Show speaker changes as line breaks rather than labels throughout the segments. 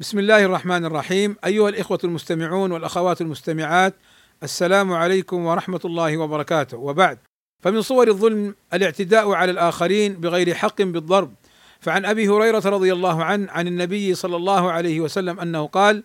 بسم الله الرحمن الرحيم. أيها الإخوة المستمعون والأخوات المستمعات السلام عليكم ورحمة الله وبركاته. وبعد فمن صور الظلم الاعتداء على الآخرين بغير حق بالضرب فعن أبي هريرة رضي الله عنه عن النبي صلى الله عليه وسلم أنه قال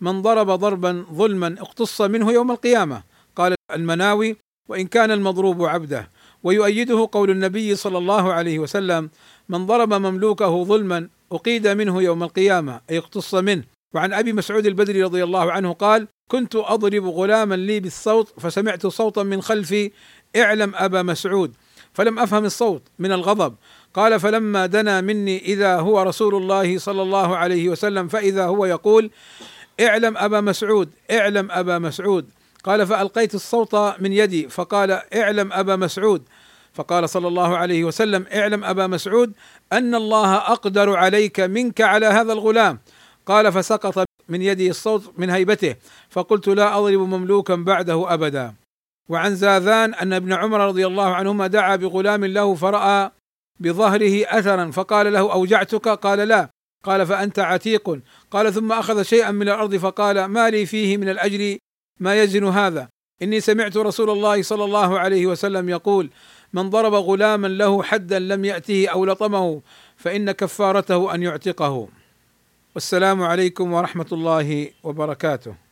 من ضرب ضربا ظلما اقتص منه يوم القيامة قال المناوي وإن كان المضروب عبده ويؤيده قول النبي صلى الله عليه وسلم من ضرب مملوكه ظلما أقيد منه يوم القيامة أي اقتص منه. وعن أبي مسعود البدري رضي الله عنه قال كنت أضرب غلاما لي بالصوت فسمعت صوتا من خلفي اعلم أبا مسعود فلم أفهم الصوت من الغضب. قال فلما دنا مني إذا هو رسول الله صلى الله عليه وسلم فإذا هو يقول اعلم أبا مسعود اعلم أبا مسعود. قال فألقيت الصوت من يدي فقال اعلم أبا مسعود. فقال صلى الله عليه وسلم اعلم أبا مسعود أن الله أقدر عليك منك على هذا الغلام. قال فسقط من يدي الصوت من هيبته فقلت لا أضرب مملوكا بعده أبدا. وعن زاذان أن ابن عمر رضي الله عنهما دعا بغلام له فرأى بظهره أثرا فقال له أوجعتك؟ قال لا. قال فأنت عتيق. قال ثم أخذ شيئا من الأرض فقال ما لي فيه من الأجر ما يزن هذا. إني سمعت رسول الله صلى الله عليه وسلم يقول من ضرب غلاما له حدا لم يأته أو لطمه فإن كفارته أن يعتقه. والسلام عليكم ورحمة الله وبركاته.